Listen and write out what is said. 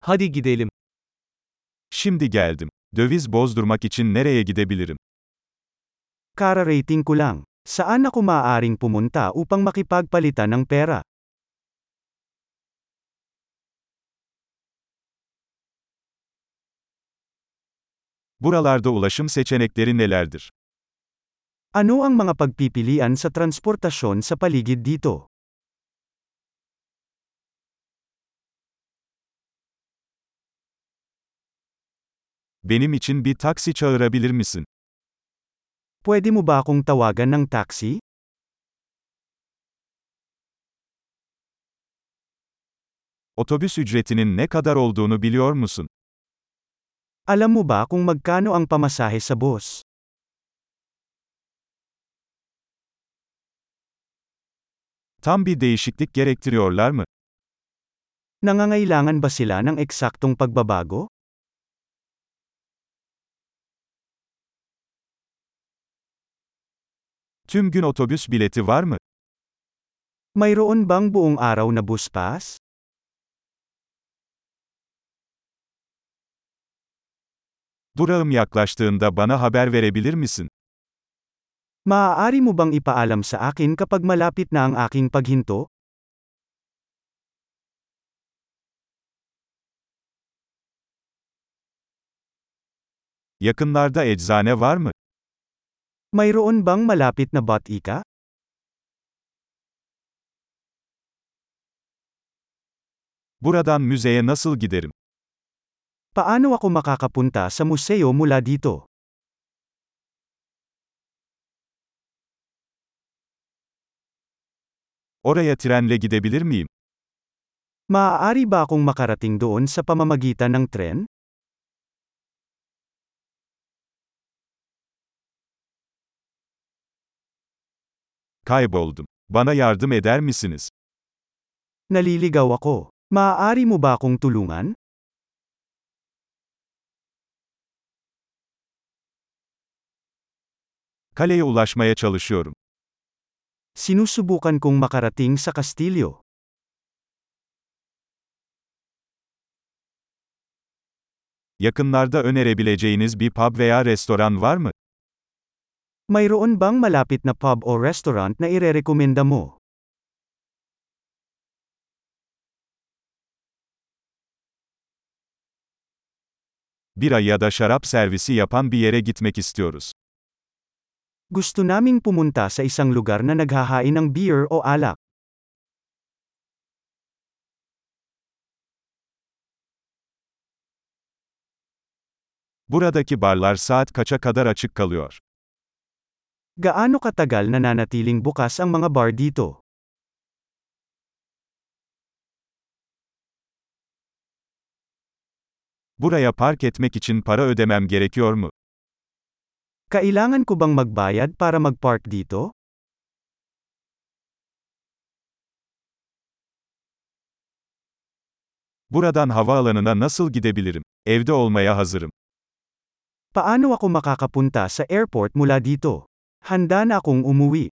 Hadi gidelim. Şimdi geldim. Döviz bozdurmak için nereye gidebilirim? Kararating ko lang. Saan ako maaaring pumunta upang makipagpalitan ng pera? Buralarda ulaşım seçenekleri nelerdir? Ano ang mga pagpipilian sa transportasyon sa paligid dito? Benim için bir taksi çağırabilir misin? Pwede mo ba akong tawagan ng taxi? Otobüs ücretinin ne kadar olduğunu biliyor musun? Alam mo ba kung magkano ang pamasahe sa bus? Tam bir değişiklik gerektiriyorlar mı? Nangangailangan ba sila ng eksaktong pagbabago? Tüm gün otobüs bileti var mı? Mayroon bang buong araw na bus pass? Durağım yaklaştığında bana haber verebilir misin? Maaari mo bang ipaalam sa akin kapag malapit na ang aking paghinto? Yakınlarda eczane var mı? Mayroon bang malapit na botika? Buradan müzeye nasıl giderim? Paano ako makakapunta sa museo mula dito? Oraya trenle gidebilir miyim? Maaari ba akong makarating doon sa pamamagitan ng tren? Kayboldum. Bana yardım eder misiniz? Naliligaw ako. Maaari mo ba akong tulungan? Kaleye ulaşmaya çalışıyorum. Sinusubukan kong makarating sa kastilyo. Yakınlarda önerebileceğiniz bir pub veya restoran var mı? Mayroon bang malapit na pub o restaurant na irerekomenda mo? Bira ya da şarap servisi yapan bir yere gitmek istiyoruz. Gusto naming pumunta sa isang lugar na naghahain ng beer o alak. Buradaki barlar saat kaça kadar açık kalıyor? Gaano katagal nananatiling bukas ang mga bar dito? Buraya park etmek için para ödemem gerekiyor mu? Kailangan ko bang magbayad para magpark dito? Buradan havaalanına nasıl gidebilirim? Evde olmaya hazırım. Paano ako makakapunta sa airport mula dito? Handa na akong umuwi.